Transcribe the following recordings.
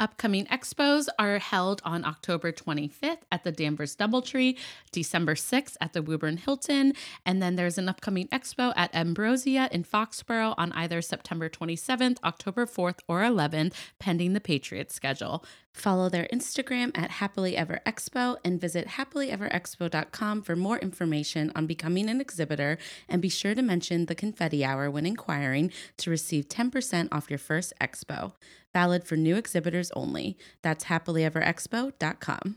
Upcoming expos are held on October 25th at the Danvers Doubletree, December 6th at the Woburn Hilton, and then there's an upcoming expo at Ambrosia in Foxborough on either September 27th, October 4th, or 11th, pending the Patriots schedule. Follow their Instagram at Happily Ever Expo and visit happilyeverexpo.com for more information on becoming an exhibitor. And be sure to mention the confetti hour when inquiring to receive 10% off your first expo. Valid for new exhibitors only. That's happilyeverexpo.com.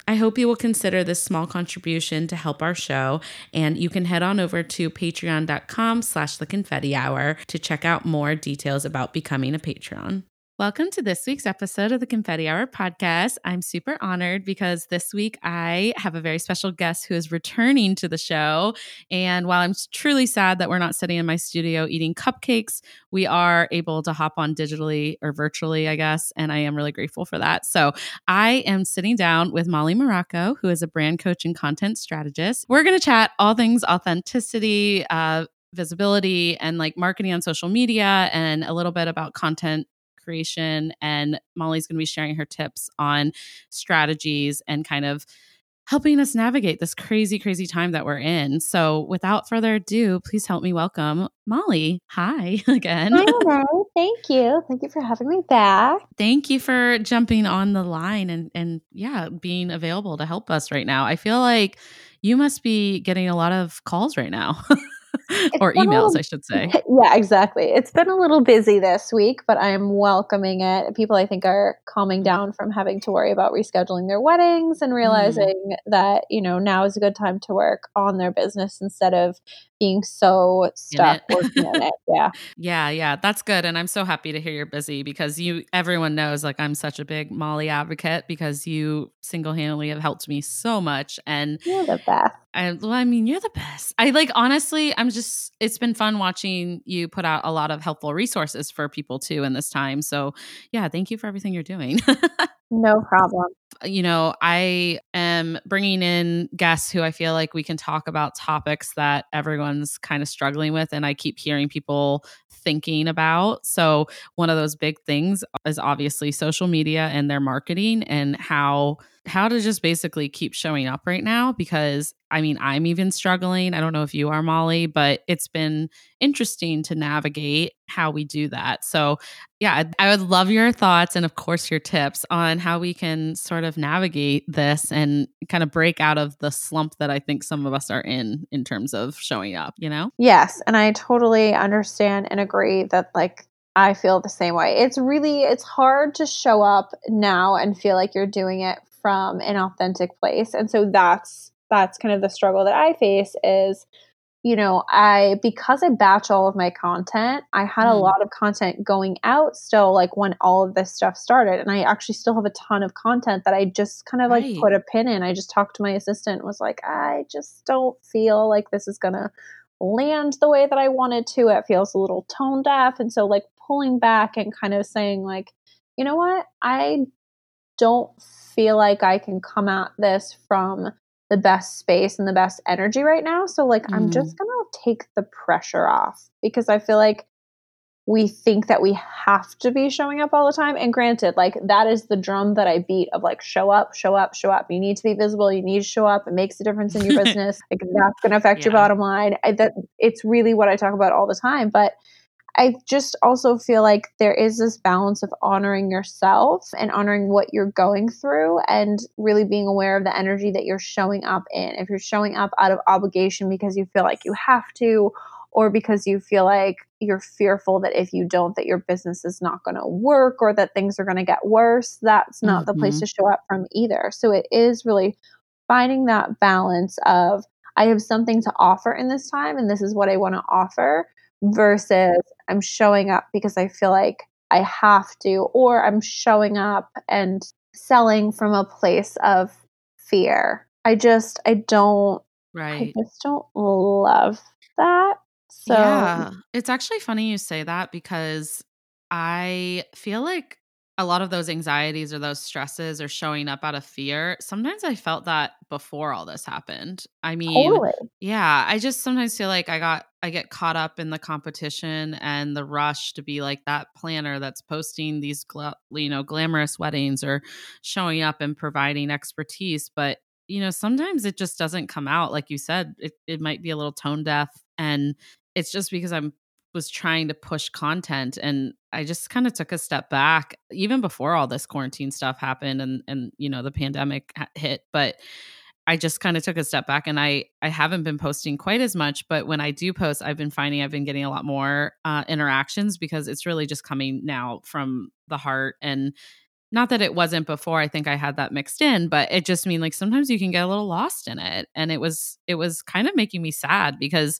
I hope you will consider this small contribution to help our show, and you can head on over to patreon.com slash the confetti hour to check out more details about becoming a patron. Welcome to this week's episode of the Confetti Hour podcast. I'm super honored because this week I have a very special guest who is returning to the show. And while I'm truly sad that we're not sitting in my studio eating cupcakes, we are able to hop on digitally or virtually, I guess. And I am really grateful for that. So I am sitting down with Mollie Marrocco, who is a brand coach and content strategist. We're going to chat all things authenticity, uh, visibility and like marketing on social media and a little bit about content creation. And Mollie's going to be sharing her tips on strategies and kind of helping us navigate this crazy, crazy time that we're in. So, without further ado, please help me welcome Mollie. Hi again. Hi, Thank you. Thank you for having me back. Thank you for jumping on the line and and yeah, being available to help us right now. I feel like you must be getting a lot of calls right now. or emails, little, I should say. Yeah, exactly. It's been a little busy this week, but I'm welcoming it. People, I think, are calming down from having to worry about rescheduling their weddings and mm. realizing mm. that, you know, now is a good time to work on their business instead of being so stuck working in it. Yeah. Yeah. Yeah. That's good. And I'm so happy to hear you're busy because you, everyone knows like I'm such a big Mollie advocate because you single handedly have helped me so much. And you're the best. I, well, I mean, you're the best. I like, honestly, I'm just, it's been fun watching you put out a lot of helpful resources for people too in this time. So, yeah, thank you for everything you're doing. no problem you know, I am bringing in guests who I feel like we can talk about topics that everyone's kind of struggling with. And I keep hearing people thinking about. So, one of those big things is obviously social media and their marketing and how how to just basically keep showing up right now because I mean, I'm even struggling. I don't know if you are, Mollie, but it's been interesting to navigate how we do that. So, yeah, I would love your thoughts and, of course, your tips on how we can sort of navigate this and kind of break out of the slump that I think some of us are in in terms of showing up, you know? Yes. And I totally understand and agree that, like, I feel the same way. It's really it's hard to show up now and feel like you're doing it from an authentic place. And so that's that's kind of the struggle that I face is you know, I because I batch all of my content, I had mm. a lot of content going out still like when all of this stuff started and I actually still have a ton of content that I just kind of right. like put a pin in. I just talked to my assistant was like, "I just don't feel like this is going to land the way that I wanted to. It feels a little tone deaf." And so like pulling back and kind of saying like, "You know what? I don't feel like I can come at this from the best space and the best energy right now. So like mm. I'm just going to take the pressure off because I feel like we think that we have to be showing up all the time. And granted, like that is the drum that I beat of like show up, show up, show up. You need to be visible. You need to show up. It makes a difference in your business. like that's going to affect yeah. your bottom line. I, that it's really what I talk about all the time. But I just also feel like there is this balance of honoring yourself and honoring what you're going through and really being aware of the energy that you're showing up in. If you're showing up out of obligation because you feel like you have to, or because you feel like you're fearful that if you don't that your business is not going to work or that things are going to get worse that's not mm-hmm. the place mm-hmm. to show up from either so it is really finding that balance of i have something to offer in this time and this is what i want to offer versus i'm showing up because i feel like i have to or i'm showing up and selling from a place of fear i just i don't right i just don't love that so Yeah. It's actually funny you say that because I feel like a lot of those anxieties or those stresses are showing up out of fear. Sometimes I felt that before all this happened. I mean, totally. yeah, I just sometimes feel like I got I get caught up in the competition and the rush to be like that planner that's posting these gla- you know glamorous weddings or showing up and providing expertise, but you know, sometimes it just doesn't come out like you said. It it might be a little tone deaf and it's just because I'm was trying to push content and I just kind of took a step back even before all this quarantine stuff happened and and you know the pandemic hit but I just kind of took a step back and I I haven't been posting quite as much but when I do post I've been finding I've been getting a lot more uh, interactions because it's really just coming now from the heart and not that it wasn't before i think i had that mixed in but it just mean like sometimes you can get a little lost in it and it was it was kind of making me sad because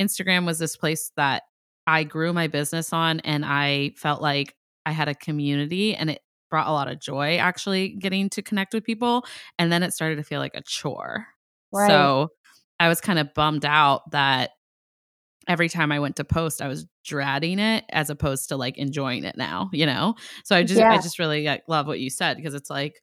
Instagram was this place that I grew my business on and I felt like I had a community and it brought a lot of joy actually getting to connect with people. And then it started to feel like a chore. Right. So I was kind of bummed out that every time I went to post, I was dreading it as opposed to like enjoying it now, you know? So I just, yeah. I just really like, love what you said because it's like,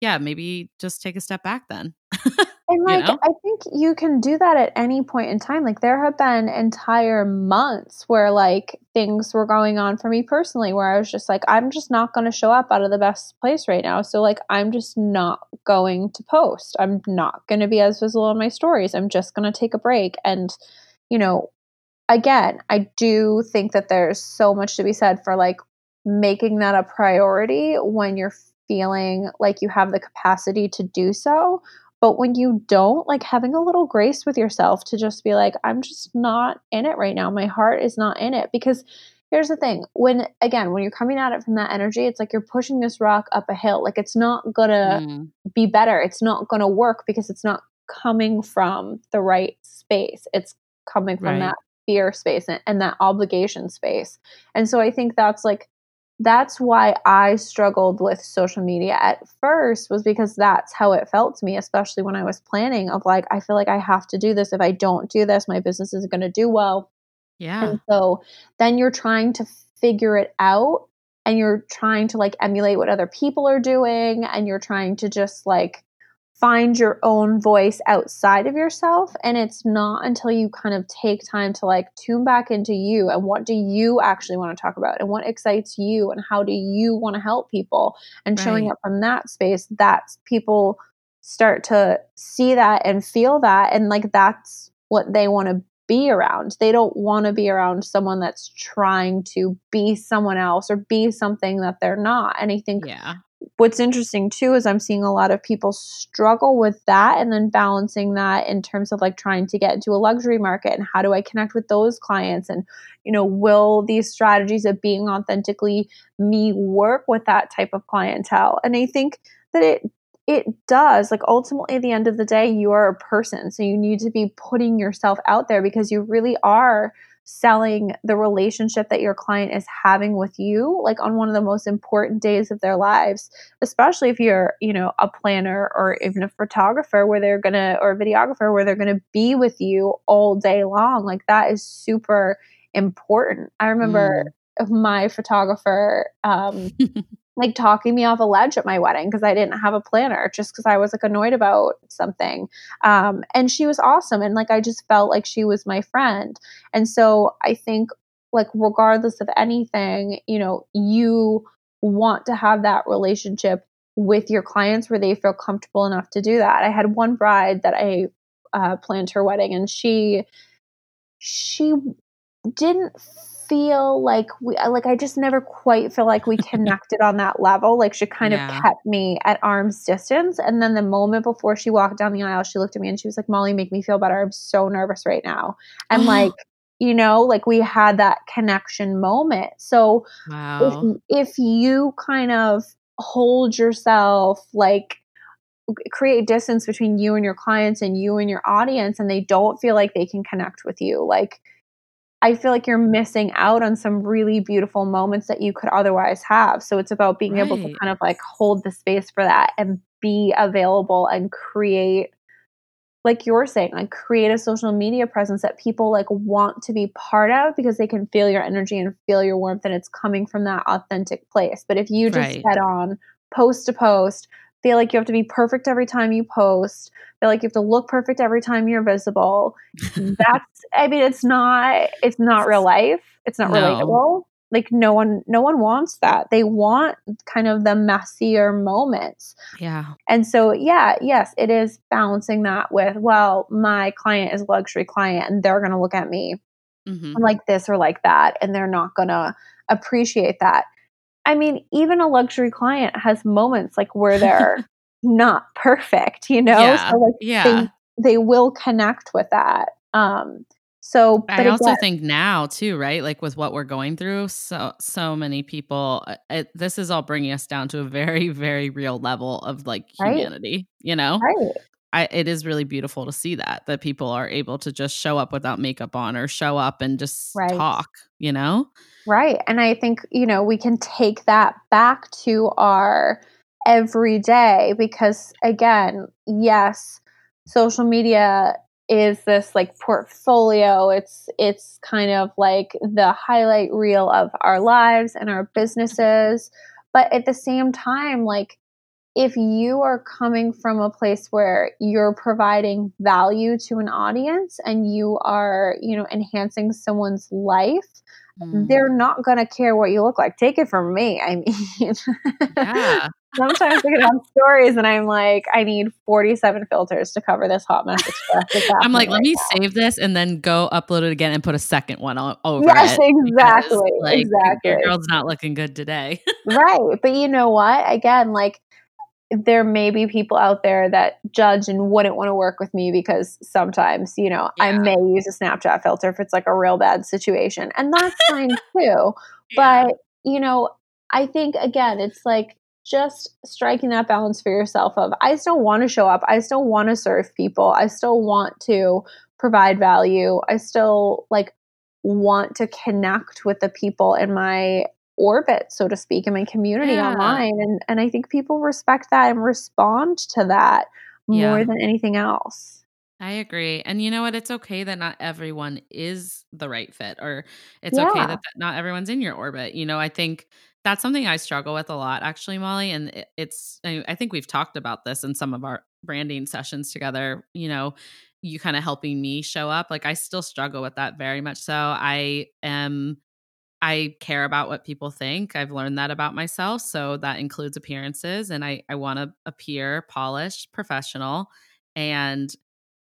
yeah, maybe just take a step back then. And like, you know? I think you can do that at any point in time. Like, there have been entire months where like things were going on for me personally where I was just like, I'm just not going to show up out of the best place right now. So, like, I'm just not going to post. I'm not going to be as visible in my stories. I'm just going to take a break. And, you know, again, I do think that there's so much to be said for like making that a priority when you're feeling like you have the capacity to do so but when you don't, like having a little grace with yourself to just be like, I'm just not in it right now. My heart is not in it. Because here's the thing when, again, when you're coming at it from that energy, it's like you're pushing this rock up a hill. Like it's not gonna mm. be better. It's not gonna work because it's not coming from the right space. It's coming from right. that fear space and, and that obligation space. And so I think that's like, that's why I struggled with social media at first was because that's how it felt to me, especially when I was planning of like, I feel like I have to do this. If I don't do this, my business isn't going to do well. Yeah. And so then you're trying to figure it out and you're trying to like emulate what other people are doing and you're trying to just like find your own voice outside of yourself and it's not until you kind of take time to like tune back into you and what do you actually want to talk about and what excites you and how do you want to help people and right. showing up from that space that people start to see that and feel that and like that's what they want to be around. They don't want to be around someone that's trying to be someone else or be something that they're not. And I think yeah what's interesting too is I'm seeing a lot of people struggle with that and then balancing that in terms of like trying to get into a luxury market and how do I connect with those clients and you know will these strategies of being authentically me work with that type of clientele? And I think that it it does like ultimately at the end of the day you are a person so you need to be putting yourself out there because you really are selling the relationship that your client is having with you like on one of the most important days of their lives especially if you're you know a planner or even a photographer where they're gonna or a videographer where they're gonna be with you all day long like that is super important i remember mm. my photographer um like talking me off a ledge at my wedding because I didn't have a planner just because I was like annoyed about something. Um, and she was awesome. And like I just felt like she was my friend. And so I think like regardless of anything, you know, you want to have that relationship with your clients where they feel comfortable enough to do that. I had one bride that I uh, planned her wedding, and she she didn't feel like we like I just never quite feel like we connected on that level. Like she kind yeah. of kept me at arm's distance. And then the moment before she walked down the aisle, she looked at me and she was like, Mollie, make me feel better. I'm so nervous right now. And oh. like, you know, like we had that connection moment. So wow. if if you kind of hold yourself like create distance between you and your clients and you and your audience and they don't feel like they can connect with you like I feel like you're missing out on some really beautiful moments that you could otherwise have. So it's about being right. able to kind of like hold the space for that and be available and create like you're saying, like create a social media presence that people like want to be part of because they can feel your energy and feel your warmth and it's coming from that authentic place. But if you just right. head on post to post, feel like you have to be perfect every time you post, feel like you have to look perfect every time you're visible. That's I mean it's not it's not real life. It's not no. relatable. Like no one no one wants that. They want kind of the messier moments. Yeah. And so yeah, yes, it is balancing that with well, my client is a luxury client and they're going to look at me mm-hmm. like this or like that and they're not going to appreciate that. I mean, even a luxury client has moments like where they're not perfect, you know? Yeah. So like yeah. They, they will connect with that. Um so I also again, think now too, right? Like with what we're going through, so so many people uh, it, this is all bringing us down to a very very real level of like humanity, right. you know? Right. I, it is really beautiful to see that that people are able to just show up without makeup on or show up and just right. talk, you know? Right. And I think, you know, we can take that back to our everyday because again, yes, social media is this like portfolio. It's it's kind of like the highlight reel of our lives and our businesses. But at the same time, like if you are coming from a place where you're providing value to an audience and you are, you know, enhancing someone's life, mm. they're not going to care what you look like. Take it from me. I mean, yeah. sometimes I get on stories and I'm like, I need 47 filters to cover this hot mess I'm like, let me now. save this and then go upload it again and put a second one over yes, it. exactly. Because, like, exactly. Your girl's not looking good today. right. But you know what? Again, like, there may be people out there that judge and wouldn't want to work with me because sometimes, you know, yeah. I may use a Snapchat filter if it's like a real bad situation. And that's fine too. Yeah. But, you know, I think again, it's like just striking that balance for yourself of I still want to show up. I still want to serve people. I still want to provide value. I still like want to connect with the people in my orbit, so to speak, in my community yeah. online. And and I think people respect that and respond to that more yeah. than anything else. I agree. And you know what? It's okay that not everyone is the right fit, or it's yeah. okay that, that not everyone's in your orbit. You know, I think that's something I struggle with a lot, actually, Mollie. And it's, I think we've talked about this in some of our branding sessions together. You know, you kind of helping me show up. Like, I still struggle with that very much so. I am I care about what people think. I've learned that about myself. So that includes appearances. And I, I want to appear polished, professional, and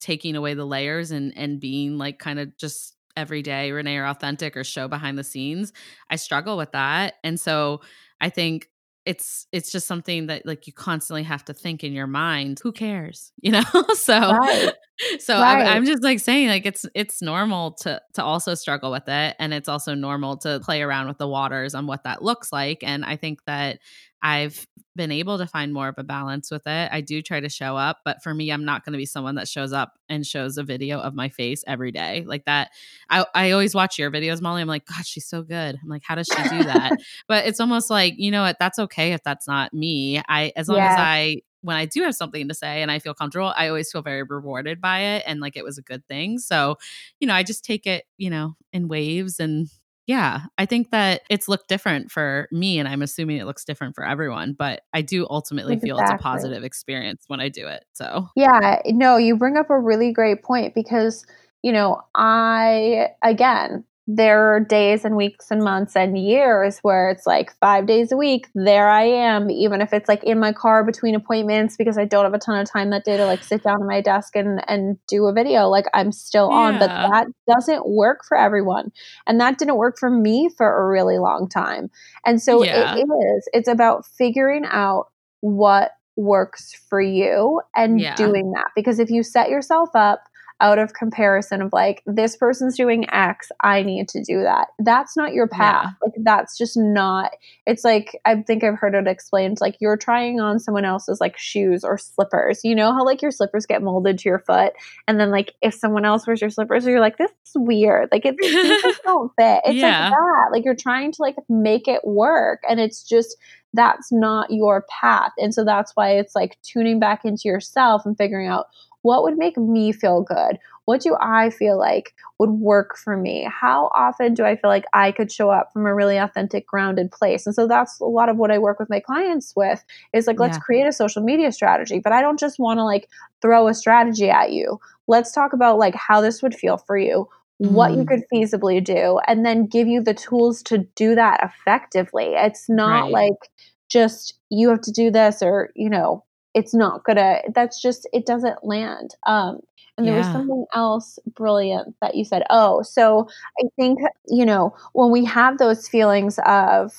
taking away the layers and and being like kind of just everyday Renee or authentic or show behind the scenes. I struggle with that. And so I think it's it's just something that like you constantly have to think in your mind who cares you know so right. so right. I'm, I'm, just like saying like it's it's normal to to also struggle with it and it's also normal to play around with the waters on what that looks like and i think that I've been able to find more of a balance with it. I do try to show up, but for me, I'm not going to be someone that shows up and shows a video of my face every day like that. I, I always watch your videos, Mollie. I'm like, God, she's so good. I'm like, how does she do that? but it's almost like, you know what? That's okay if that's not me. I, as long yeah. as I, when I do have something to say and I feel comfortable, I always feel very rewarded by it and like it was a good thing. So, you know, I just take it, you know, in waves and yeah, I think that it's looked different for me, and I'm assuming it looks different for everyone. But I do ultimately exactly. feel it's a positive experience when I do it. So, yeah, no, you bring up a really great point because, you know, I, again, there are days and weeks and months and years where it's like five days a week, there I am, even if it's like in my car between appointments because I don't have a ton of time that day to like sit down at my desk and, and do a video, like I'm still yeah. on. But that doesn't work for everyone. And that didn't work for me for a really long time. And so yeah. it is, it's about figuring out what works for you and yeah. doing that. Because if you set yourself up out of comparison of like this person's doing x i need to do that that's not your path yeah. like that's just not it's like i think i've heard it explained like you're trying on someone else's like shoes or slippers you know how like your slippers get molded to your foot and then like if someone else wears your slippers you're like this is weird like it just don't fit it's yeah. like that like you're trying to like make it work and it's just that's not your path. And so that's why it's like tuning back into yourself and figuring out what would make me feel good? What do I feel like would work for me? How often do I feel like I could show up from a really authentic, grounded place? And so that's a lot of what I work with my clients with is like, let's create a social media strategy. But I don't just want to like throw a strategy at you. Let's talk about like how this would feel for you what you mm. could feasibly do and then give you the tools to do that effectively. It's not right. like just you have to do this or, you know, it's not gonna that's just it doesn't land um and there yeah. was something else brilliant that you said oh so i think you know when we have those feelings of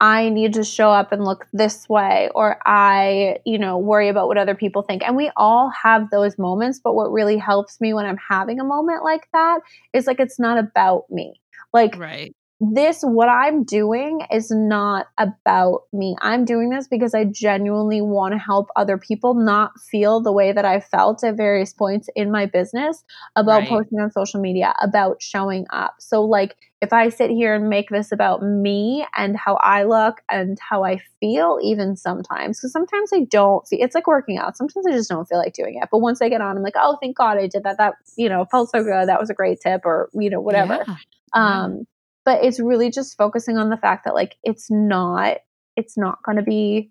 I need to show up and look this way, or I, you know, worry about what other people think. And we all have those moments. But what really helps me when I'm having a moment like that is like, it's not about me. Like, right this what i'm doing is not about me. I'm doing this because i genuinely want to help other people not feel the way that i felt at various points in my business about right. posting on social media about showing up. So like if i sit here and make this about me and how i look and how i feel even sometimes because sometimes i don't feel it's like working out. Sometimes i just don't feel like doing it. But once i get on i'm like oh thank god i did that. That you know felt so good. That was a great tip or you know whatever. Yeah. um but it's really just focusing on the fact that like it's not it's not going to be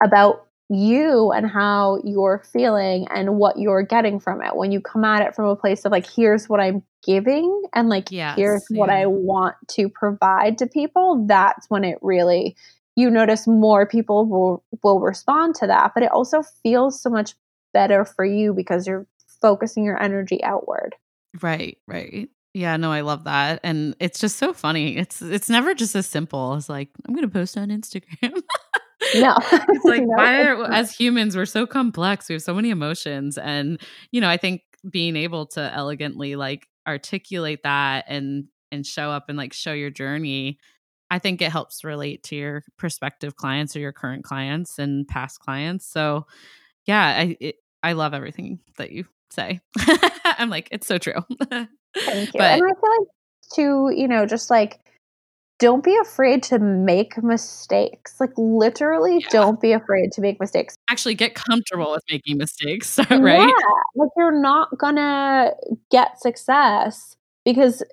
about you and how you're feeling and what you're getting from it. When you come at it from a place of like here's what i'm giving and like yes, here's yeah. what i want to provide to people that's when it really you notice more people will will respond to that. But it also feels so much better for you because you're focusing your energy outward. Right right yeah, no, I love that. And it's just so funny. It's it's never just as simple as like, I'm gonna post on Instagram. no. it's like no, why are, as humans we're so complex. We have so many emotions. And, you know, I think being able to elegantly like articulate that and and show up and like show your journey, I think it helps relate to your prospective clients or your current clients and past clients. So yeah, I it, I love everything that you say. I'm like, it's so true. Thank you. But, and I feel like to, you know, just like don't be afraid to make mistakes. Like literally yeah. don't be afraid to make mistakes. Actually get comfortable with making mistakes, right? Yeah. Like you're not gonna get success because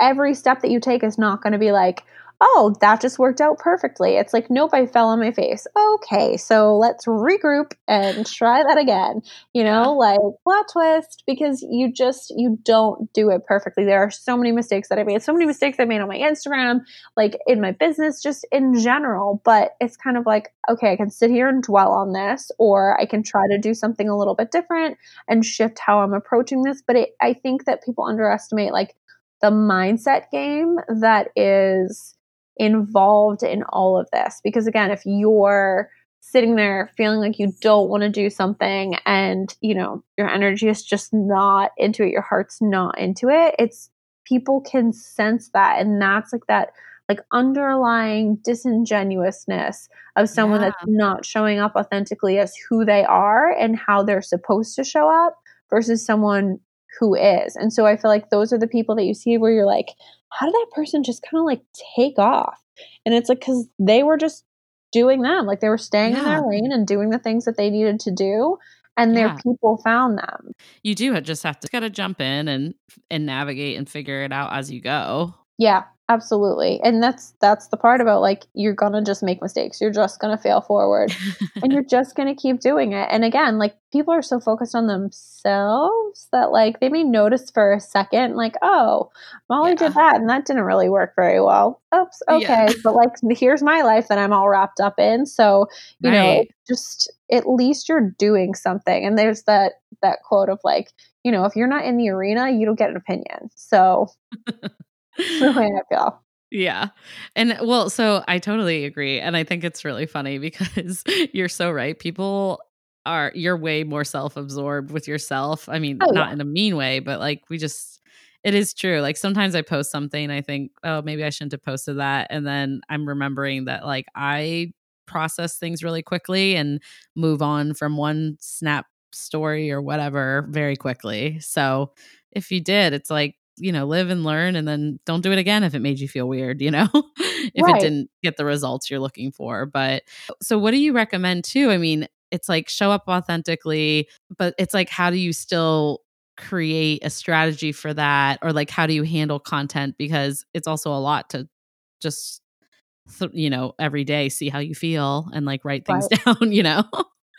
every step that you take is not gonna be like, oh, that just worked out perfectly. It's like, nope, I fell on my face. Okay, so let's regroup and try that again. You know, yeah. like plot twist, because you just you don't do it perfectly. There are so many mistakes that I made, so many mistakes I made on my Instagram, like in my business, just in general. But it's kind of like, okay, I can sit here and dwell on this, or I can try to do something a little bit different and shift how I'm approaching this. But it, I think that people underestimate like the mindset game that is involved in all of this. Because again, if you're sitting there feeling like you don't want to do something and, you know, your energy is just not into it, your heart's not into it, it's people can sense that. And that's like that like underlying disingenuousness of someone yeah. that's not showing up authentically as who they are and how they're supposed to show up versus someone who is. And so I feel like those are the people that you see where you're like, how did that person just kind of like take off? And it's like, because they were just doing them. Like they were staying yeah. in their lane and doing the things that they needed to do. And their yeah. people found them. You do just have to gotta jump in and and navigate and figure it out as you go. Yeah. Absolutely. And that's that's the part about like you're going to just make mistakes. You're just going to fail forward and you're just going to keep doing it. And again, like people are so focused on themselves that like they may notice for a second like, "Oh, Mollie yeah. did that and that didn't really work very well." Oops, okay. Yeah. but like here's my life that I'm all wrapped up in. So, you right. know, just at least you're doing something. And there's that that quote of like, you know, if you're not in the arena, you don't get an opinion. So the way I feel. Yeah. And well, so I totally agree. And I think it's really funny because you're so right. People are, you're way more self absorbed with yourself. I mean, oh, not yeah. in a mean way, but like we just, it is true. Like sometimes I post something, I think, oh, maybe I shouldn't have posted that. And then I'm remembering that like I process things really quickly and move on from one snap story or whatever very quickly. So if you did, it's like you know, live and learn and then don't do it again if it made you feel weird, you know, if right. it didn't get the results you're looking for. But so what do you recommend too? I mean, it's like show up authentically, but it's like, how do you still create a strategy for that? Or like, how do you handle content? Because it's also a lot to just, th- you know, every day see how you feel and like write things right. down, you know?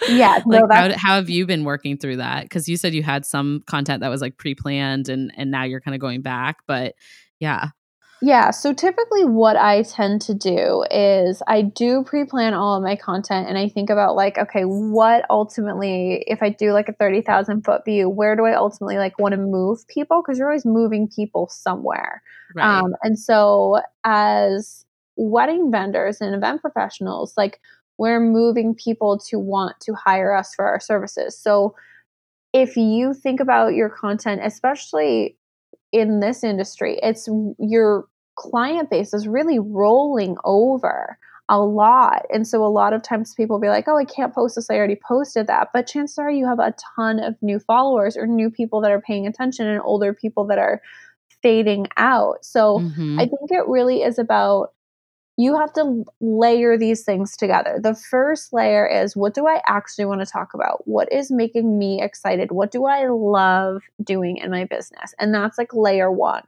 Yeah like no, how, how have you been working through that? Because you said you had some content that was like pre-planned and and now you're kind of going back but yeah. Yeah so typically what i tend to do is i do pre-plan all of my content and i think about like okay what ultimately if i do like a 30000 foot view where do i ultimately like want to move people? Because you're always moving people somewhere. Right. um, and so as wedding vendors and event professionals like we're moving people to want to hire us for our services. So if you think about your content, especially in this industry, it's your client base is really rolling over a lot. And so a lot of times people will be like, oh, I can't post this. I already posted that. But chances are you have a ton of new followers or new people that are paying attention and older people that are fading out. So mm-hmm. I think it really is about you have to layer these things together. The first layer is what do I actually want to talk about? What is making me excited? What do I love doing in my business? And that's like layer one.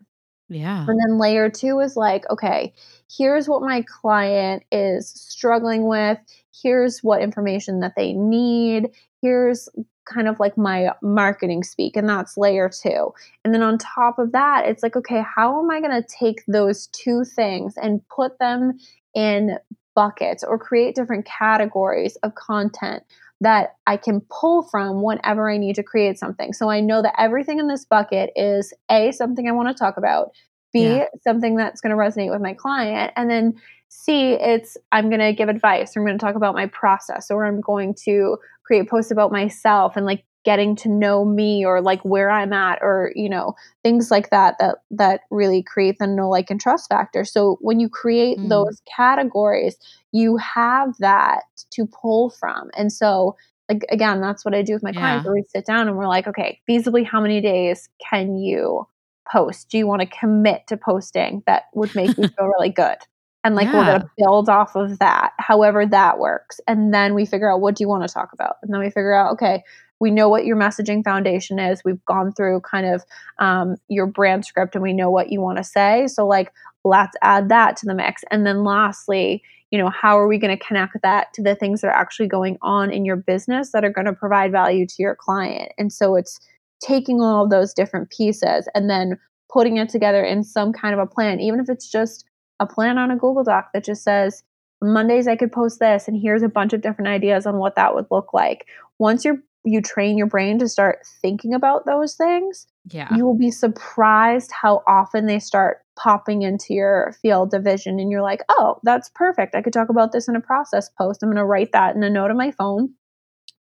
Yeah. And then layer two is like, okay, here's what my client is struggling with. Here's what information that they need. Here's kind of like my marketing speak, and that's layer two. And then on top of that, it's like, okay, how am I going to take those two things and put them in buckets or create different categories of content that I can pull from whenever I need to create something. So I know that everything in this bucket is A, something I want to talk about, B, yeah. something that's going to resonate with my client, and then C, it's I'm going to give advice, or I'm going to talk about my process, or I'm going to create posts about myself and like getting to know me or like where I'm at or you know things like that that that really create the know like and trust factor. So when you create mm. those categories, you have that to pull from. And so like again, that's what I do with my yeah. clients where we sit down and we're like, okay, feasibly how many days can you post? Do you want to commit to posting that would make you feel really good? And like yeah. we're going to build off of that however that works. And then we figure out what do you want to talk about? And then we figure out okay we know what your messaging foundation is. We've gone through kind of um, your brand script and we know what you want to say. So like let's add that to the mix. And then lastly you know how are we going to connect that to the things that are actually going on in your business that are going to provide value to your client? And so it's taking all of those different pieces and then putting it together in some kind of a plan even if it's just a plan on a Google Doc that just says, Mondays I could post this, and here's a bunch of different ideas on what that would look like. Once you're you train your brain to start thinking about those things, yeah. you will be surprised how often they start popping into your field of vision. And you're like, oh, that's perfect. I could talk about this in a process post. I'm going to write that in a note on my phone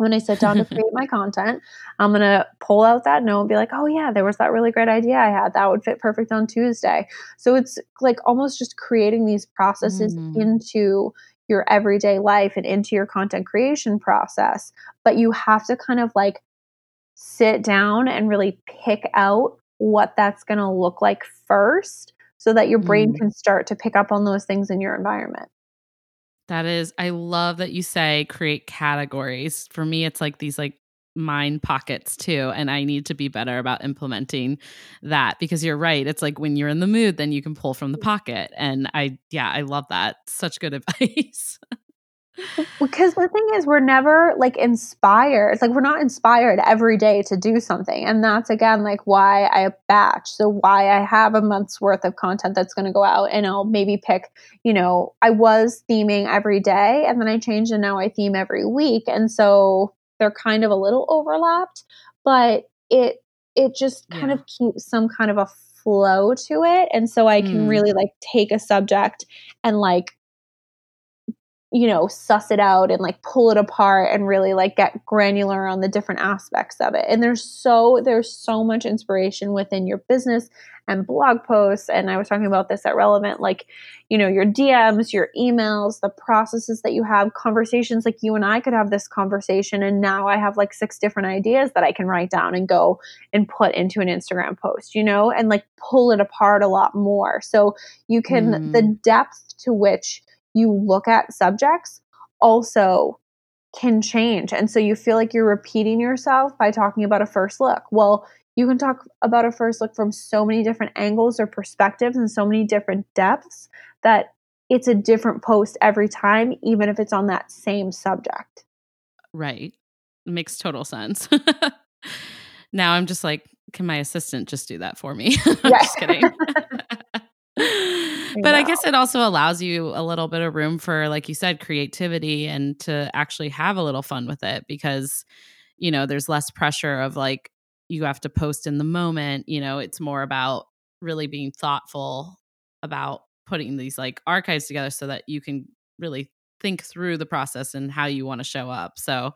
when I sit down to create my content, I'm going to pull out that note and be like, oh, yeah, there was that really great idea I had. That would fit perfect on Tuesday. So it's like almost just creating these processes mm-hmm. into your everyday life and into your content creation process. But you have to kind of like sit down and really pick out what that's going to look like first so that your brain mm. can start to pick up on those things in your environment. That is, I love that you say create categories. For me, it's like these like mine pockets too and i need to be better about implementing that because you're right it's like when you're in the mood then you can pull from the mm. pocket and i yeah i love that. Such good advice because the thing is we're never like inspired. It's like we're not inspired every day to do something. And that's again like why i batch. So why i have a month's worth of content that's going to go out and i'll maybe pick you know i was theming every day and then i changed and now i theme every week. And so they're kind of a little overlapped but it it just kind yeah. of keeps some kind of a flow to it. And so i can mm. really like take a subject and like you know, suss it out and like pull it apart and really like get granular on the different aspects of it. And there's so there's so much inspiration within your business and blog posts and I was talking about this at Relevant like, you know, your DMs, your emails, the processes that you have, conversations like you and I could have this conversation and now I have like six different ideas that I can write down and go and put into an Instagram post, you know, and like pull it apart a lot more. So you can mm. the depth to which you look at subjects also can change. And so you feel like you're repeating yourself by talking about a first look. Well, you can talk about a first look from so many different angles or perspectives and so many different depths that it's a different post every time, even if it's on that same subject. Right. Makes total sense. now I'm just like, can my assistant just do that for me? just kidding. but I guess it also allows you a little bit of room for, like you said, creativity and to actually have a little fun with it because, you know, there's less pressure of like you have to post in the moment. You know, it's more about really being thoughtful about putting these like archives together so that you can really think through the process and how you want to show up. So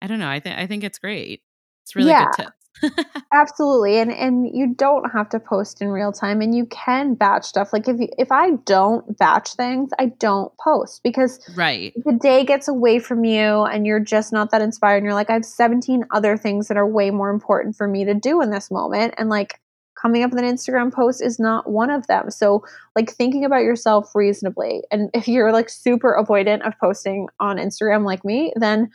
I don't know. I think I think it's great. It's really yeah. good tip. Absolutely. And and you don't have to post in real time and you can batch stuff. Like if you, if I don't batch things, I don't post because right. the day gets away from you and you're just not that inspired and you're like I have 17 other things that are way more important for me to do in this moment and like coming up with an Instagram post is not one of them. So, like thinking about yourself reasonably. And if you're like super avoidant of posting on Instagram like me, then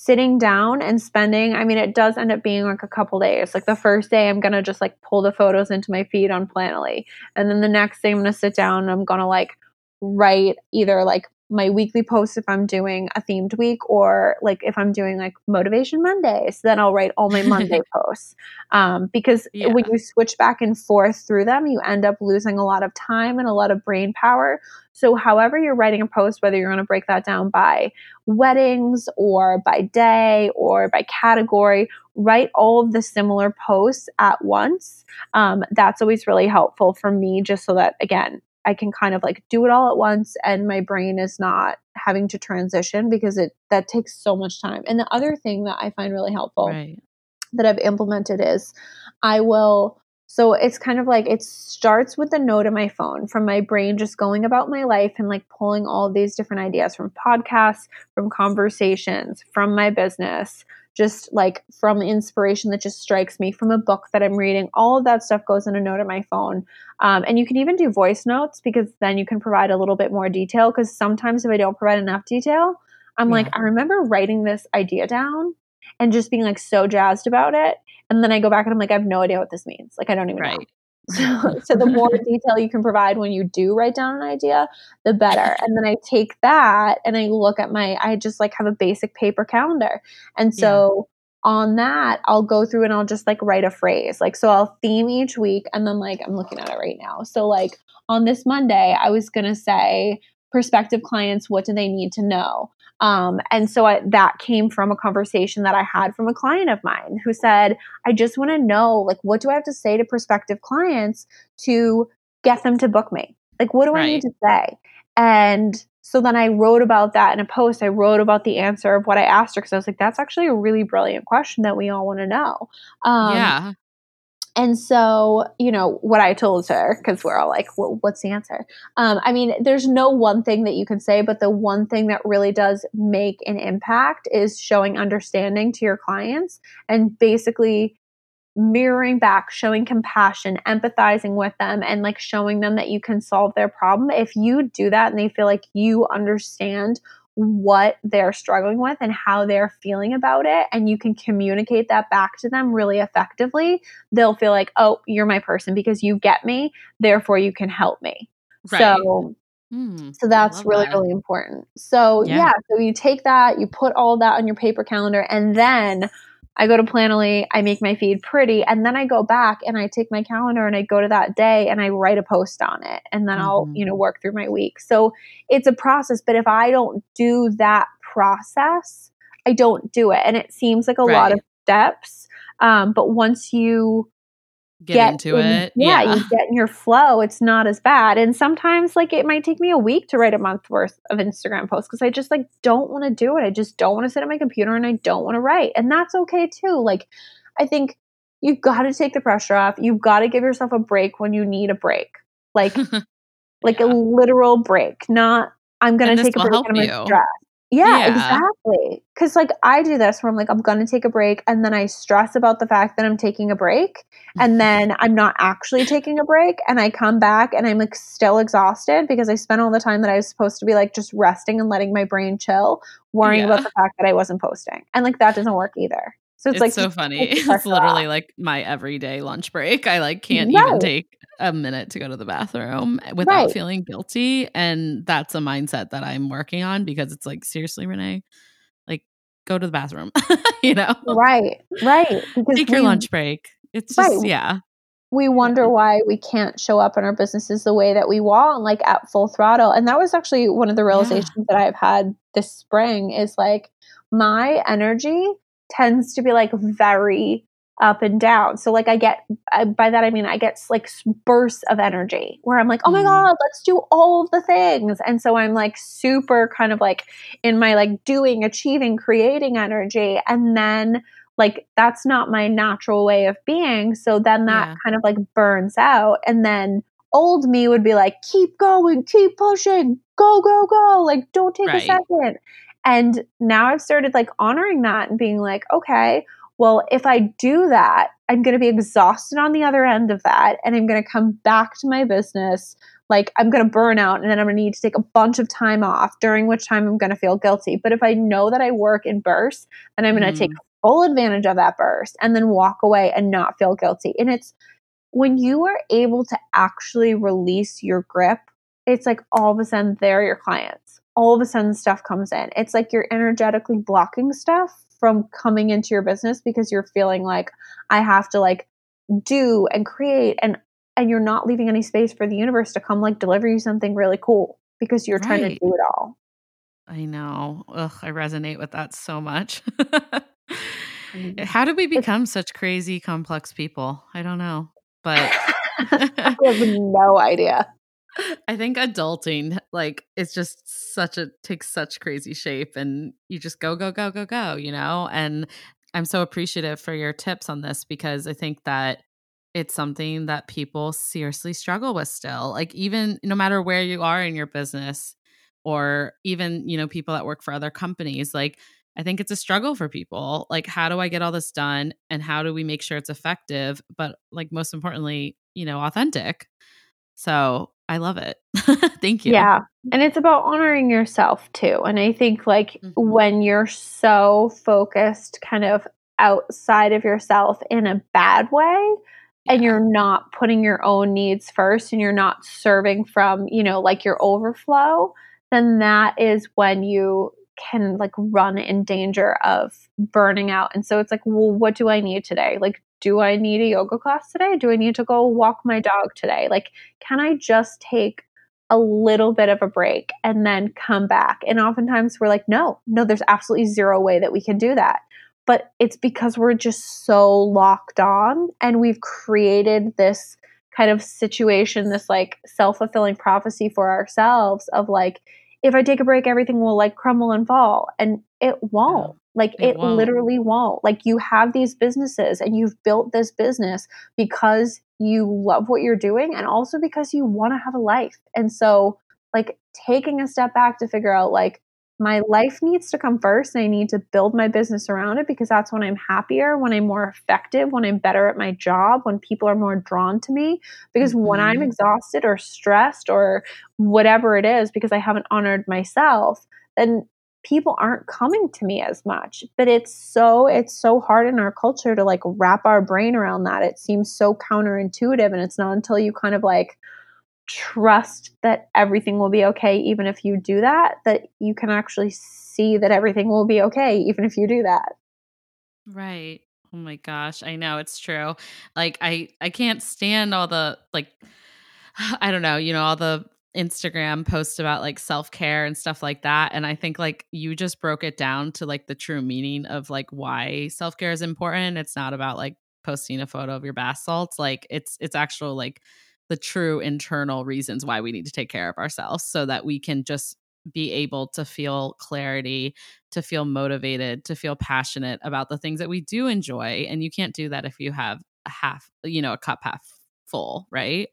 sitting down and spending i mean it does end up being like a couple days. Like the first day i'm gonna just like pull the photos into my feed on planoly. And then the next day i'm gonna sit down and i'm gonna like write either like my weekly posts if I'm doing a themed week or like if I'm doing like motivation Mondays, then I'll write all my Monday posts. Um, because yeah. when you switch back and forth through them, you end up losing a lot of time and a lot of brain power. So, however, you're writing a post, whether you're going to break that down by weddings or by day or by category, write all of the similar posts at once. Um, that's always really helpful for me, just so that, again, I can kind of like do it all at once and my brain is not having to transition because it that takes so much time. And the other thing that I find really helpful right. that I've implemented is I will so it's kind of like it starts with a note in my phone from my brain just going about my life and like pulling all these different ideas from podcasts, from conversations, from my business, just like from inspiration that just strikes me from a book that I'm reading. All of that stuff goes in a note on my phone. Um, and you can even do voice notes because then you can provide a little bit more detail. Because sometimes if I don't provide enough detail, I'm yeah. like, I remember writing this idea down and just being like so jazzed about it. And then I go back and I'm like, I have no idea what this means. Like, I don't even right. know. So, so the more detail you can provide when you do write down an idea, the better. And then I take that and I look at my, I just like have a basic paper calendar. And so yeah. on that, I'll go through and I'll just like write a phrase. Like, so I'll theme each week and then like, I'm looking at it right now. So like on this Monday, I was going to say, prospective clients, what do they need to know? Um, and so I, that came from a conversation that I had from a client of mine who said, I just want to know, like, what do I have to say to prospective clients to get them to book me? Like, what do right. I need to say? And so then I wrote about that in a post. I wrote about the answer of what I asked her because I was like, that's actually a really brilliant question that we all want to know. Um, yeah. And so, you know, what I told her, because we're all like, well, what's the answer? Um, I mean, there's no one thing that you can say, but the one thing that really does make an impact is showing understanding to your clients and basically mirroring back, showing compassion, empathizing with them, and like showing them that you can solve their problem. If you do that and they feel like you understand what they're struggling with and how they're feeling about it and you can communicate that back to them really effectively they'll feel like oh you're my person because you get me therefore you can help me right. so mm, so that's really that. really important so yeah. yeah so you take that you put all that on your paper calendar and then I go to Planoly, I make my feed pretty, and then I go back and I take my calendar and I go to that day and I write a post on it, and then mm-hmm. I'll you know work through my week. So it's a process, but if I don't do that process, I don't do it, and it seems like a right. lot of steps. Um, but once you get, get into in, it. Yeah, yeah, you get in your flow. It's not as bad. And sometimes like it might take me a week to write a month worth of Instagram posts because I just like don't want to do it. I just don't want to sit at my computer and I don't want to write. And that's okay too. Like I think you've got to take the pressure off. You've got to give yourself a break when you need a break. Like like yeah. a literal break, not I'm going to take a break and I'm stressed. Yeah, yeah. exactly. Because like I do this where I'm like, I'm gonna take a break, and then I stress about the fact that I'm taking a break, and mm-hmm. then I'm not actually taking a break, and I come back and I'm like still exhausted because I spent all the time that I was supposed to be like just resting and letting my brain chill, worrying yeah. about the fact that I wasn't posting, and like that doesn't work either. So it's, it's like so funny. It's literally off. like my everyday lunch break. I like can't even take a minute to go to the bathroom without right. feeling guilty. And that's a mindset that I'm working on because it's like, seriously, Renee, like go to the bathroom, you know? Right, right. Because take your lunch break. It's just, right. yeah. We wonder why we can't show up in our businesses the way that we want, like at full throttle. And that was actually one of the realizations yeah. that I've had this spring is like my energy tends to be like very up and down. So like I get by that I mean I get like bursts of energy where I'm like, "Oh my mm. god, let's do all of the things." And so I'm like super kind of like in my like doing, achieving, creating energy and then like that's not my natural way of being. So then that yeah. kind of like burns out and then old me would be like, "Keep going, keep pushing. Go, go, go. Like don't take right. a second. And now I've started like honoring that and being like, okay, well, if I do that, I'm going to be exhausted on the other end of that. And I'm going to come back to my business. Like, I'm going to burn out and then I'm going to need to take a bunch of time off, during which time I'm going to feel guilty. But if I know that I work in bursts, then I'm going to mm. take full advantage of that burst and then walk away and not feel guilty. And it's when you are able to actually release your grip, it's like all of a sudden they're your clients. All of a sudden stuff comes in. It's like you're energetically blocking stuff from coming into your business because you're feeling like I have to like do and create and and you're not leaving any space for the universe to come like deliver you something really cool because you're right. trying to do it all. I know. Ugh, I resonate with that so much. Mm-hmm. How did we become it's, such crazy complex people? I don't know. But I have no idea. I think adulting, like, it's just such a takes such crazy shape, and you just go, go, go, go, go, you know. And I'm so appreciative for your tips on this because I think that it's something that people seriously struggle with still. Like, even no matter where you are in your business, or even you know people that work for other companies, like. I think it's a struggle for people. Like, how do I get all this done? And how do we make sure it's effective? But, like, most importantly, you know, authentic. So I love it. Thank you. Yeah. And it's about honoring yourself too. And I think like mm-hmm. when you're so focused kind of outside of yourself in a bad way, yeah. and you're not putting your own needs first and you're not serving from, you know, like your overflow, then that is when you can like run in danger of burning out. And so it's like, well, what do I need today? Like, do I need a yoga class today? Do I need to go walk my dog today? Like, can I just take a little bit of a break and then come back? And oftentimes we're like, no, no, there's absolutely zero way that we can do that. But it's because we're just so locked on and we've created this kind of situation, this like self fulfilling prophecy for ourselves of like, if I take a break, everything will like crumble and fall. And it won't. Like it, it won't. literally won't. Like you have these businesses and you've built this business because you love what you're doing and also because you want to have a life. And so, like, taking a step back to figure out, like, my life needs to come first and I need to build my business around it because that's when I'm happier, when I'm more effective, when I'm better at my job, when people are more drawn to me. Because mm-hmm. when I'm mm-hmm. exhausted or stressed or whatever it is because I haven't honored myself, then people aren't coming to me as much but it's so it's so hard in our culture to like wrap our brain around that it seems so counterintuitive and it's not until you kind of like trust that everything will be okay even if you do that that you can actually see that everything will be okay even if you do that right oh my gosh i know it's true like i i can't stand all the like i don't know you know all the Instagram posts about like self care and stuff like that. And I think like you just broke it down to like the true meaning of like why self care is important. It's not about like posting a photo of your bath salts. Like it's it's actual like the true internal reasons why we need to take care of ourselves so that we can just be able to feel clarity, to feel motivated, to feel passionate about the things that we do enjoy. And you can't do that if you have a half, you know, a cup half full, right?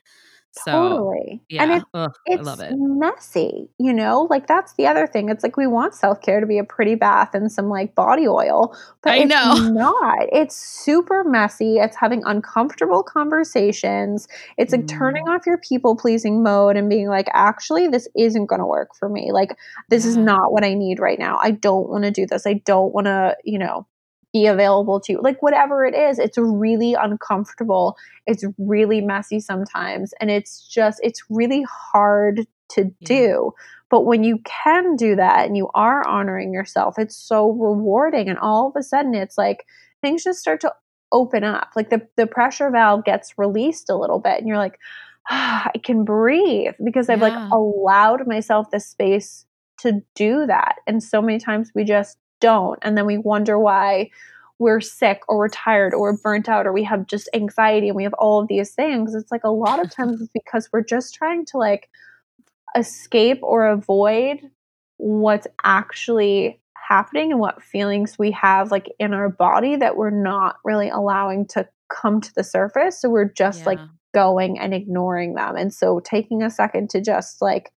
So, totally. Yeah. And it, Ugh, it's I love it. messy, you know? Like that's the other thing. It's like we want self-care to be a pretty bath and some like body oil, but I it's know. not. It's super messy. It's having uncomfortable conversations. It's like Mm. turning off your people-pleasing mode and being like, actually, this isn't going to work for me. Like this is not what I need right now. I don't want to do this. I don't want to, you know, be available to you. Like whatever it is, it's really uncomfortable. It's really messy sometimes. And it's just, it's really hard to Yeah. do. But when you can do that and you are honoring yourself, it's so rewarding. And all of a sudden, it's like things just start to open up. Like the, the pressure valve gets released a little bit. And you're like, ah, I can breathe because I've Yeah. like allowed myself the space to do that. And so many times we just don't. And then we wonder why we're sick or we're tired or we're burnt out or we have just anxiety and we have all of these things. It's like a lot of times it's because we're just trying to like escape or avoid what's actually happening and what feelings we have like in our body that we're not really allowing to come to the surface. So we're just like going and ignoring them. And so taking a second to just like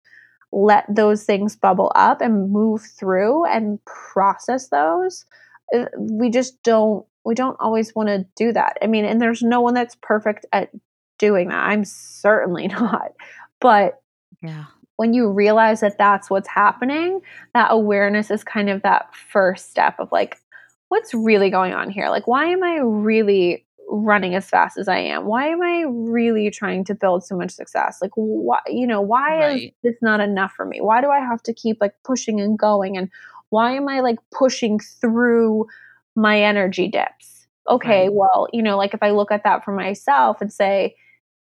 let those things bubble up and move through and process those uh, we just don't we don't always want to do that. I mean and there's no one that's perfect at doing that. I'm certainly not. But yeah. when you realize that that's what's happening that awareness is kind of that first step of like what's really going on here? Like why am i really running as fast as i am. Why am i really trying to build so much success? Like why you know why is this not enough for me? Why do i have to keep like pushing and going? And why am i like pushing through my energy dips? Okay Right. well you know like if i look at that for myself and say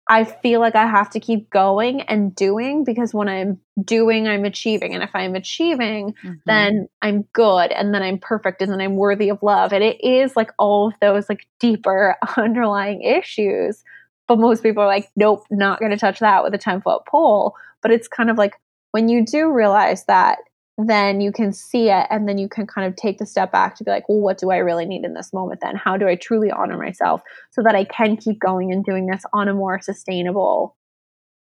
I feel like I have to keep going and doing because when I'm doing, I'm achieving. And if I'm achieving, Mhm. then I'm good and then I'm perfect and then I'm worthy of love. And it is like all of those like deeper underlying issues. But most people are like, nope, not going to touch that with a 10 foot pole. But it's kind of like when you do realize that, then you can see it and then you can kind of take the step back to be like, well, what do I really need in this moment then? How do I truly honor myself so that I can keep going and doing this on a more sustainable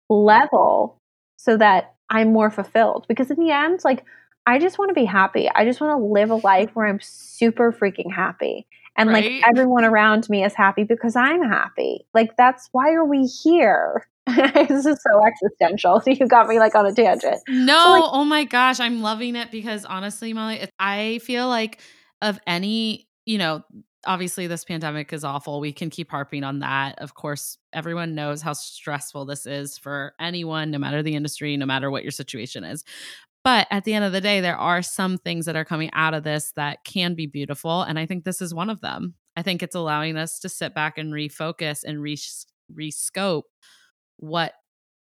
level so that I'm more fulfilled? Because in the end, like, I just want to be happy. I just want to live a life where I'm super freaking happy. And Right. like everyone around me is happy because I'm happy. Like that's why are we here? this is so existential. So you got me like on a tangent. No, like- oh my gosh, I'm loving it because honestly, Mollie, I feel like of any, you know, obviously this pandemic is awful. We can keep harping on that. Of course, everyone knows how stressful this is for anyone, no matter the industry, no matter what your situation is. But at the end of the day, there are some things that are coming out of this that can be beautiful. And I think this is one of them. I think it's allowing us to sit back and refocus and re- rescope what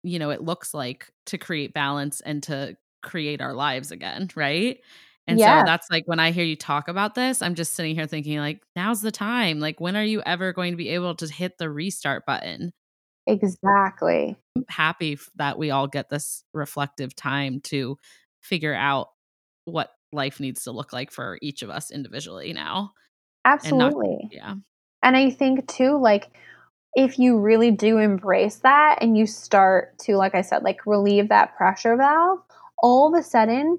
you know it looks like to create balance and to create our lives again right and Yeah. so that's like when i hear you talk about this i'm just sitting here thinking like now's the time like when are you ever going to be able to hit the restart button Exactly. I'm happy that we all get this reflective time to figure out what life needs to look like for each of us individually now And not- Absolutely. yeah And I think too, like, if you really do embrace that and you start to, like I said, like relieve that pressure valve, all of a sudden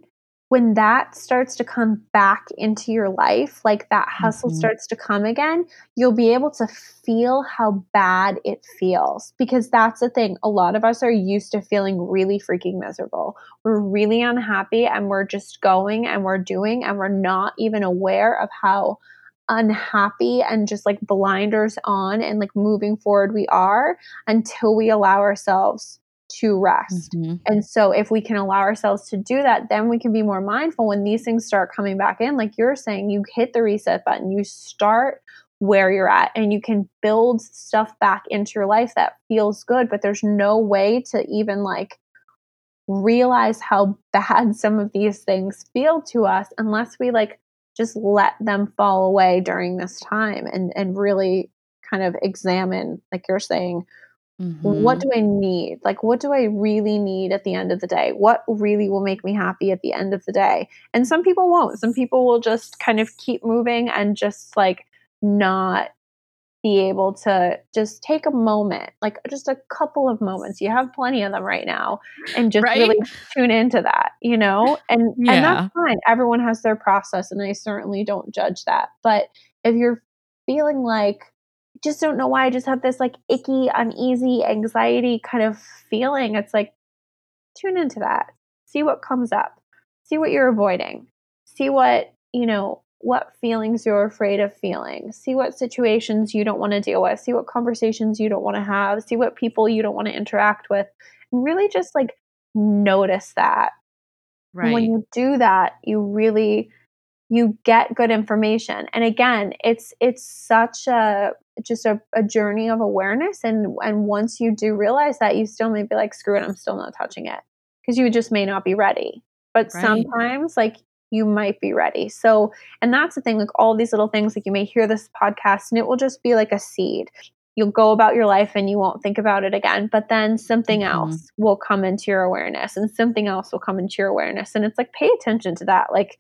when that starts to come back into your life, like that hustle mm-hmm. starts to come again, you'll be able to feel how bad it feels. Because that's the thing. A lot of us are used to feeling really freaking miserable. We're really unhappy and we're just going and we're doing and we're not even aware of how unhappy and just like blinders on and like moving forward we are until we allow ourselves to rest. Mm-hmm. And so if we can allow ourselves to do that, then we can be more mindful when these things start coming back in. Like you're saying, you hit the reset button, you start where you're at, and you can build stuff back into your life that feels good, but there's no way to even like realize how bad some of these things feel to us unless we like just let them fall away during this time and and really kind of examine like you're saying Mm-hmm. What do I need? Like, what do I really need at the end of the day? What really will make me happy at the end of the day? And some people won't. Some people will just kind of keep moving and just like not be able to just take a moment, like just a couple of moments. You have plenty of them right now, and just right? really tune into that, you know? And yeah. and that's fine. Everyone has their process, and I certainly don't judge that. But if you're feeling like just don't know why I just have this like icky, uneasy, anxiety kind of feeling. It's like, tune into that. See what comes up. See what you're avoiding. See what, you know, what feelings you're afraid of feeling. See what situations you don't want to deal with. See what conversations you don't want to have. See what people you don't want to interact with. And really just like notice that. Right. And when you do that, you really you get good information and again it's it's such a just a, a journey of awareness and and once you do realize that you still may be like screw it i'm still not touching it because you just may not be ready but right. sometimes like you might be ready so and that's the thing like all these little things like you may hear this podcast and it will just be like a seed you'll go about your life and you won't think about it again but then something mm-hmm. else will come into your awareness and something else will come into your awareness and it's like pay attention to that like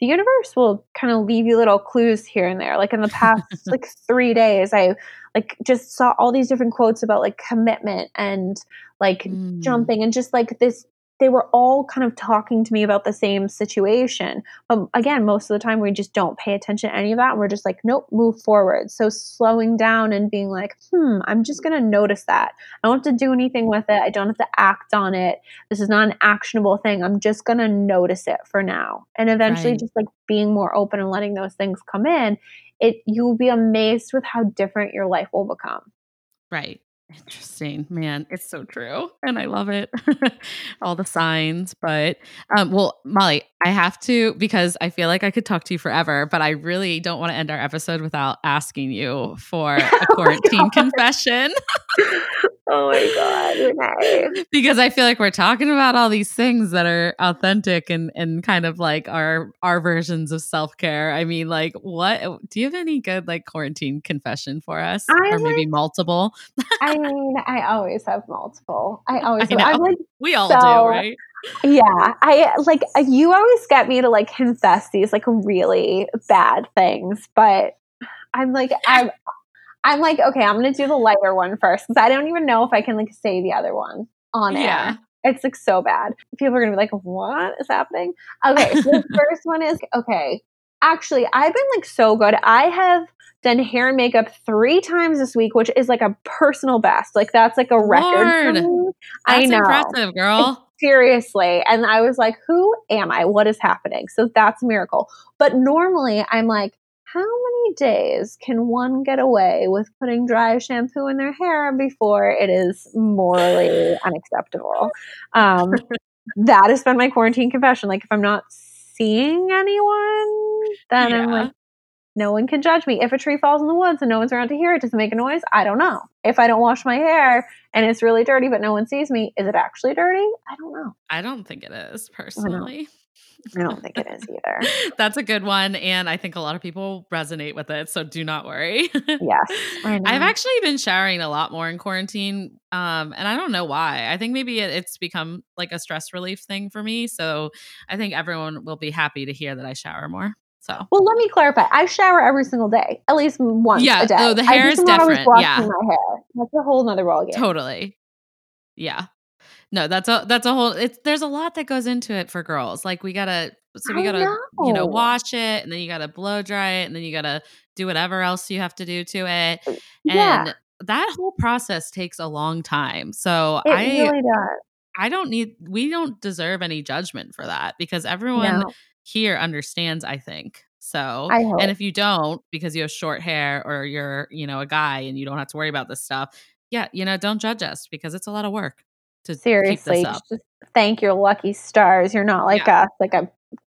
the universe will kind of leave you little clues here and there. Like in the past like 3 days I like just saw all these different quotes about like commitment and like mm. jumping and just like this they were all kind of talking to me about the same situation. But again, most of the time we just don't pay attention to any of that. And we're just like, nope, move forward. So slowing down and being like, hmm, I'm just going to notice that. I don't have to do anything with it. I don't have to act on it. This is not an actionable thing. I'm just going to notice it for now. And eventually right. just like being more open and letting those things come in, it you'll be amazed with how different your life will become. Right. Interesting, man. It's so true. And I love it. All the signs. But, um, well, Mollie, I have to because I feel like I could talk to you forever, but I really don't want to end our episode without asking you for a oh quarantine oh confession. oh my God, Renee. because I feel like we're talking about all these things that are authentic and, and kind of like our, our versions of self care. I mean, like, what do you have any good like quarantine confession for us? I or maybe multiple? I mean, I always have multiple. I always I have, like, we all so, do, right? Yeah, I like uh, you always get me to like confess these like really bad things, but I'm like I'm I'm like okay, I'm gonna do the lighter one first because I don't even know if I can like say the other one on yeah. air. It's like so bad. People are gonna be like, "What is happening?" Okay, so the first one is okay. Actually, I've been like so good. I have done hair and makeup three times this week, which is like a personal best. Like that's like a record. That's I know. impressive, girl. Seriously. And I was like, who am I? What is happening? So that's a miracle. But normally I'm like, how many days can one get away with putting dry shampoo in their hair before it is morally unacceptable? Um, that has been my quarantine confession. Like, if I'm not seeing anyone, then yeah. I'm like, no one can judge me. If a tree falls in the woods and no one's around to hear it, does it make a noise? I don't know. If I don't wash my hair and it's really dirty but no one sees me, is it actually dirty? I don't know. I don't think it is personally. I don't think it is either. That's a good one. And I think a lot of people resonate with it. So do not worry. yes. I've actually been showering a lot more in quarantine. Um, and I don't know why. I think maybe it, it's become like a stress relief thing for me. So I think everyone will be happy to hear that I shower more. So well, let me clarify. I shower every single day, at least once yeah, a day. Oh, the hair is different. Yeah, my hair. That's a whole nother ballgame. Totally. Yeah. No, that's a that's a whole. It's there's a lot that goes into it for girls. Like we gotta, so we gotta, you know, know. wash it, and then you gotta blow dry it, and then you gotta do whatever else you have to do to it, uh, Yeah. and that whole process takes a long time. So It I really does. I don't need we don't deserve any judgment for that because everyone No, here understands, I think. So, I hope. and if you don't because you have short hair or you're, you know, a guy and you don't have to worry about this stuff, yeah, you know, don't judge us because it's a lot of work to Seriously, just thank your lucky stars. You're not like us. Like I'm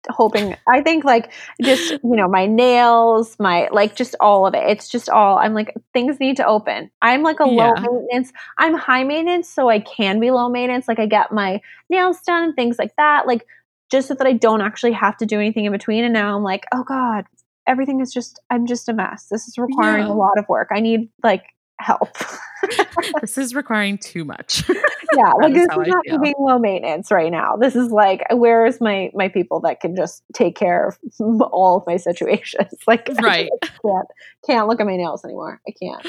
hoping. I think like just you know my nails, my like just all of it. It's just all. I'm like things need to open. I'm like a low maintenance. I'm high maintenance, so I can be low maintenance. Like I get my nails done, things like that. Like just so that I don't actually have to do anything in between. And now I'm like, oh god, everything is just. I'm just a mess. This is requiring Yeah. a lot of work. I need like help. this is requiring too much. yeah like is this is I not being low maintenance right now this is like where is my my people that can just take care of all of my situations like I Right. just can't can't look at my nails anymore i can't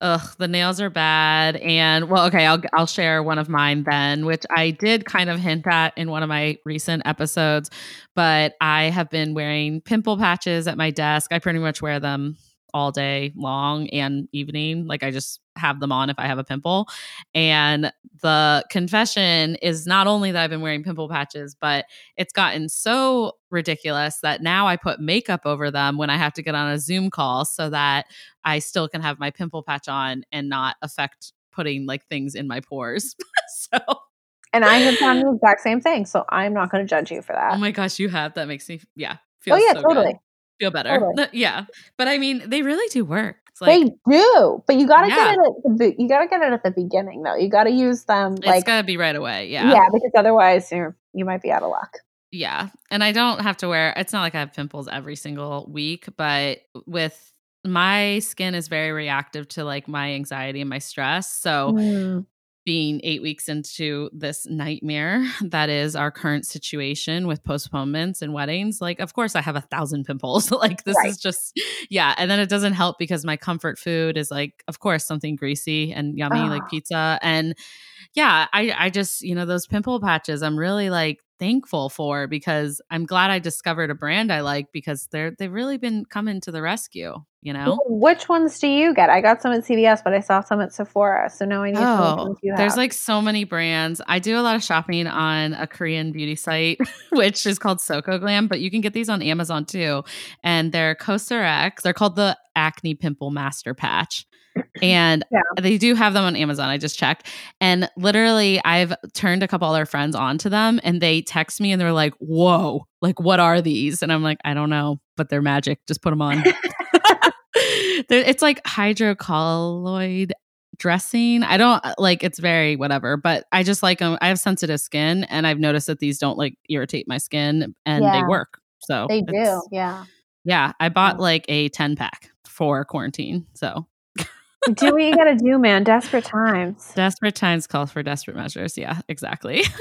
Ugh, the nails are bad. And well, okay, I'll I'll share one of mine then, which I did kind of hint at in one of my recent episodes, but I have been wearing pimple patches at my desk. I pretty much wear them all day long and evening. Like I just have them on if I have a pimple. And the confession is not only that I've been wearing pimple patches, but it's gotten so ridiculous that now I put makeup over them when I have to get on a Zoom call so that I still can have my pimple patch on and not affect putting like things in my pores. so, and i have done the exact same thing so i'm not going to judge you for oh that oh my gosh, you have that makes me yeah, oh feel oh yeah so good. Feel better. Totally. yeah. But I mean, they really do work. It's like they do but you got to Yeah. get it at the you got to get it at the beginning though you got to use them It's got to be right away. yeah. Yeah. because otherwise you're you might be out of luck Yeah. And I don't have to wear it's not like I have pimples every single week, but with my skin is very reactive to like my anxiety and my stress. So Mm. Being eight weeks into this nightmare that is our current situation with postponements and weddings, like, of course, I have a thousand pimples. like, this Right. is just, yeah. And then it doesn't help because my comfort food is like, of course, something greasy and yummy, like Ah. pizza. And yeah, I, I just, you know, those pimple patches, I'm really like thankful for because I'm glad I discovered a brand I like because they're, they've really been coming to the rescue, you know? Which ones do you get? I got some at CVS, but I saw some at Sephora. So now I need Oh, there's like so many brands. I do a lot of shopping on a Korean beauty site, which is called Soko Glam, but you can get these on Amazon too. And they're Cosrx. They're called the Acne Pimple Master Patch. And Yeah. they do have them on Amazon. I just checked. And literally, I've turned a couple other friends onto them and they text me and they're like, whoa, like, what are these? And I'm like, I don't know, but they're magic. Just put them on. It's like hydrocolloid dressing. I don't uh, like it's very whatever, but I just like them. I have sensitive skin and I've noticed that these don't like irritate my skin and they work. So they do. Yeah. Yeah. I bought like a 10 pack for quarantine. So do what you got to do, man. Desperate times. desperate times call for desperate measures. Yeah, exactly.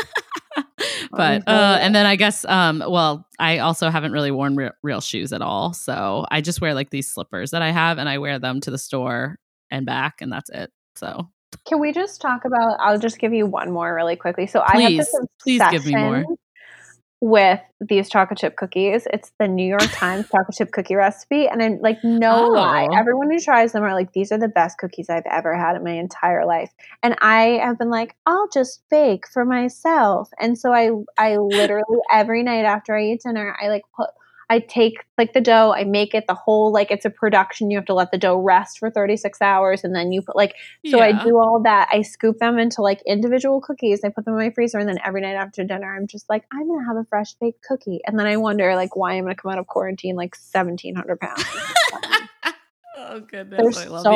Oh, but uh and then I guess um well I also haven't really worn re- real shoes at all. So I just wear like these slippers that I have and I wear them to the store and back and that's it. So Can we just talk about? I'll just give you one more really quickly. So I have Please, this please give me more. With these chocolate chip cookies. It's the New York Times chocolate chip cookie recipe, and I'm like, no lie. Oh. Everyone who tries them are like, these are the best cookies I've ever had in my entire life. And I have been like, I'll just bake for myself. And so I, I literally every night after I eat dinner, I like put. I take like the dough, I make it the whole like it's a production. You have to let the dough rest for 36 hours and then you put like so I do all that. I scoop them into like individual cookies. I put them in my freezer, and then every night after dinner, I'm just like, I'm gonna have a fresh baked cookie. And then I wonder like why I'm gonna come out of quarantine like 1,700 pounds. Oh goodness, They're I love so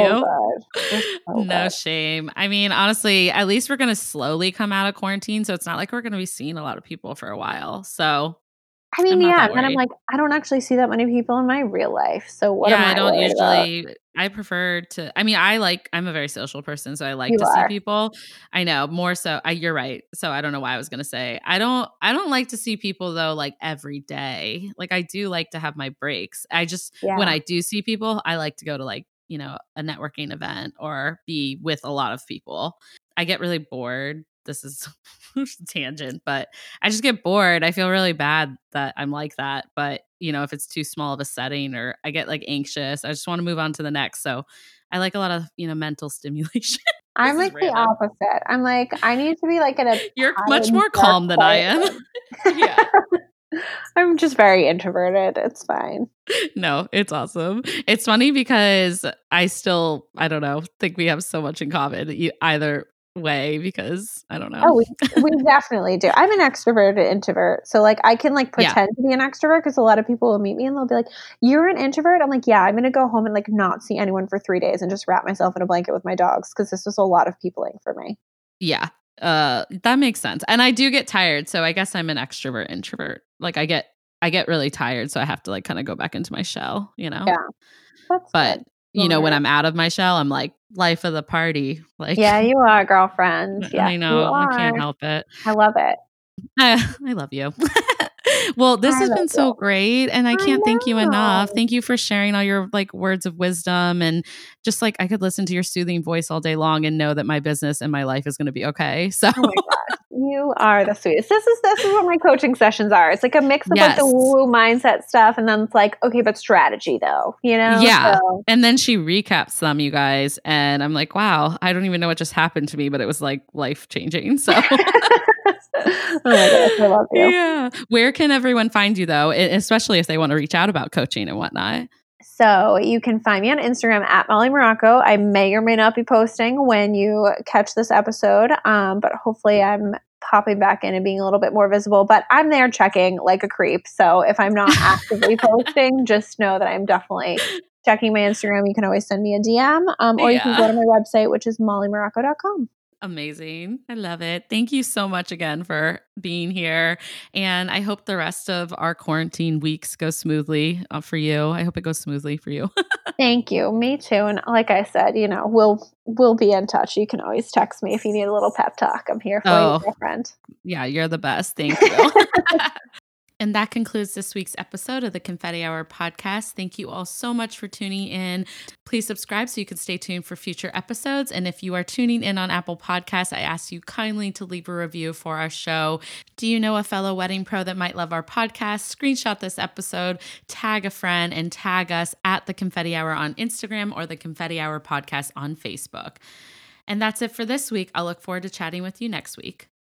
you. so no good. shame. I mean, honestly, at least we're gonna slowly come out of quarantine, so it's not like we're gonna be seeing a lot of people for a while. So I mean, I'm yeah. And then I'm like, I don't actually see that many people in my real life. So what yeah, I, I don't worried about? usually. I prefer to. I mean, I like. I'm a very social person, so I like You to are. see people. I know more so. I, you're right. So I don't know why I was gonna say. I don't. I don't like to see people though, like every day. Like I do like to have my breaks. I just Yeah. when I do see people, I like to go to like you know a networking event or be with a lot of people. I get really bored this is tangent, but I just get bored. I feel really bad that I'm like that. But, you know, if it's too small of a setting or I get like anxious, I just want to move on to the next. So I like a lot of, you know, mental stimulation. I'm like the opposite. I'm like, I need to be like in a. You're much more calm than I am. yeah. I'm just very introverted. It's fine. No, it's awesome. It's funny because I still, I don't know, think we have so much in common You, either way because I don't know. Oh, we, we definitely do. I'm an extroverted introvert. So like I can like pretend yeah. to be an extrovert because a lot of people will meet me and they'll be like, You're an introvert? I'm like, Yeah, I'm gonna go home and like not see anyone for three days and just wrap myself in a blanket with my dogs because this was a lot of peopling for me. Yeah. Uh that makes sense. And I do get tired, so I guess I'm an extrovert introvert. Like I get I get really tired, so I have to like kind of go back into my shell, you know? Yeah. That's but good you know, when I'm out of my shell, I'm like life of the party. Like, yeah, you are, girlfriend. Yeah, I know. I can't help it. I love it. I, I love you. well, this I has been so great, and I can't I thank you enough. Thank you for sharing all your like words of wisdom, and just like I could listen to your soothing voice all day long and know that my business and my life is going to be okay. So. Oh you are the sweetest. This is this is what my coaching sessions are. It's like a mix of yes. like the woo mindset stuff, and then it's like, okay, but strategy though, you know? Yeah. So. And then she recaps them, you guys, and I'm like, wow, I don't even know what just happened to me, but it was like life changing. So. oh my gosh, I love you. Yeah. Where can everyone find you though, especially if they want to reach out about coaching and whatnot? So you can find me on Instagram at Mollie Marrocco. I may or may not be posting when you catch this episode, um, but hopefully I'm popping back in and being a little bit more visible. But I'm there checking like a creep. So if I'm not actively posting, just know that I'm definitely checking my Instagram. You can always send me a DM, um, or yeah. you can go to my website, which is molliemarrocco.com. Amazing. I love it. Thank you so much again for being here. And I hope the rest of our quarantine weeks go smoothly uh, for you. I hope it goes smoothly for you. Thank you. Me too. And like I said, you know, we'll we'll be in touch. You can always text me if you need a little pep talk. I'm here for oh, you, friend. Yeah, you're the best. Thank you. And that concludes this week's episode of the Confetti Hour podcast. Thank you all so much for tuning in. Please subscribe so you can stay tuned for future episodes. And if you are tuning in on Apple Podcasts, I ask you kindly to leave a review for our show. Do you know a fellow wedding pro that might love our podcast? Screenshot this episode, tag a friend, and tag us at the Confetti Hour on Instagram or the Confetti Hour podcast on Facebook. And that's it for this week. I'll look forward to chatting with you next week.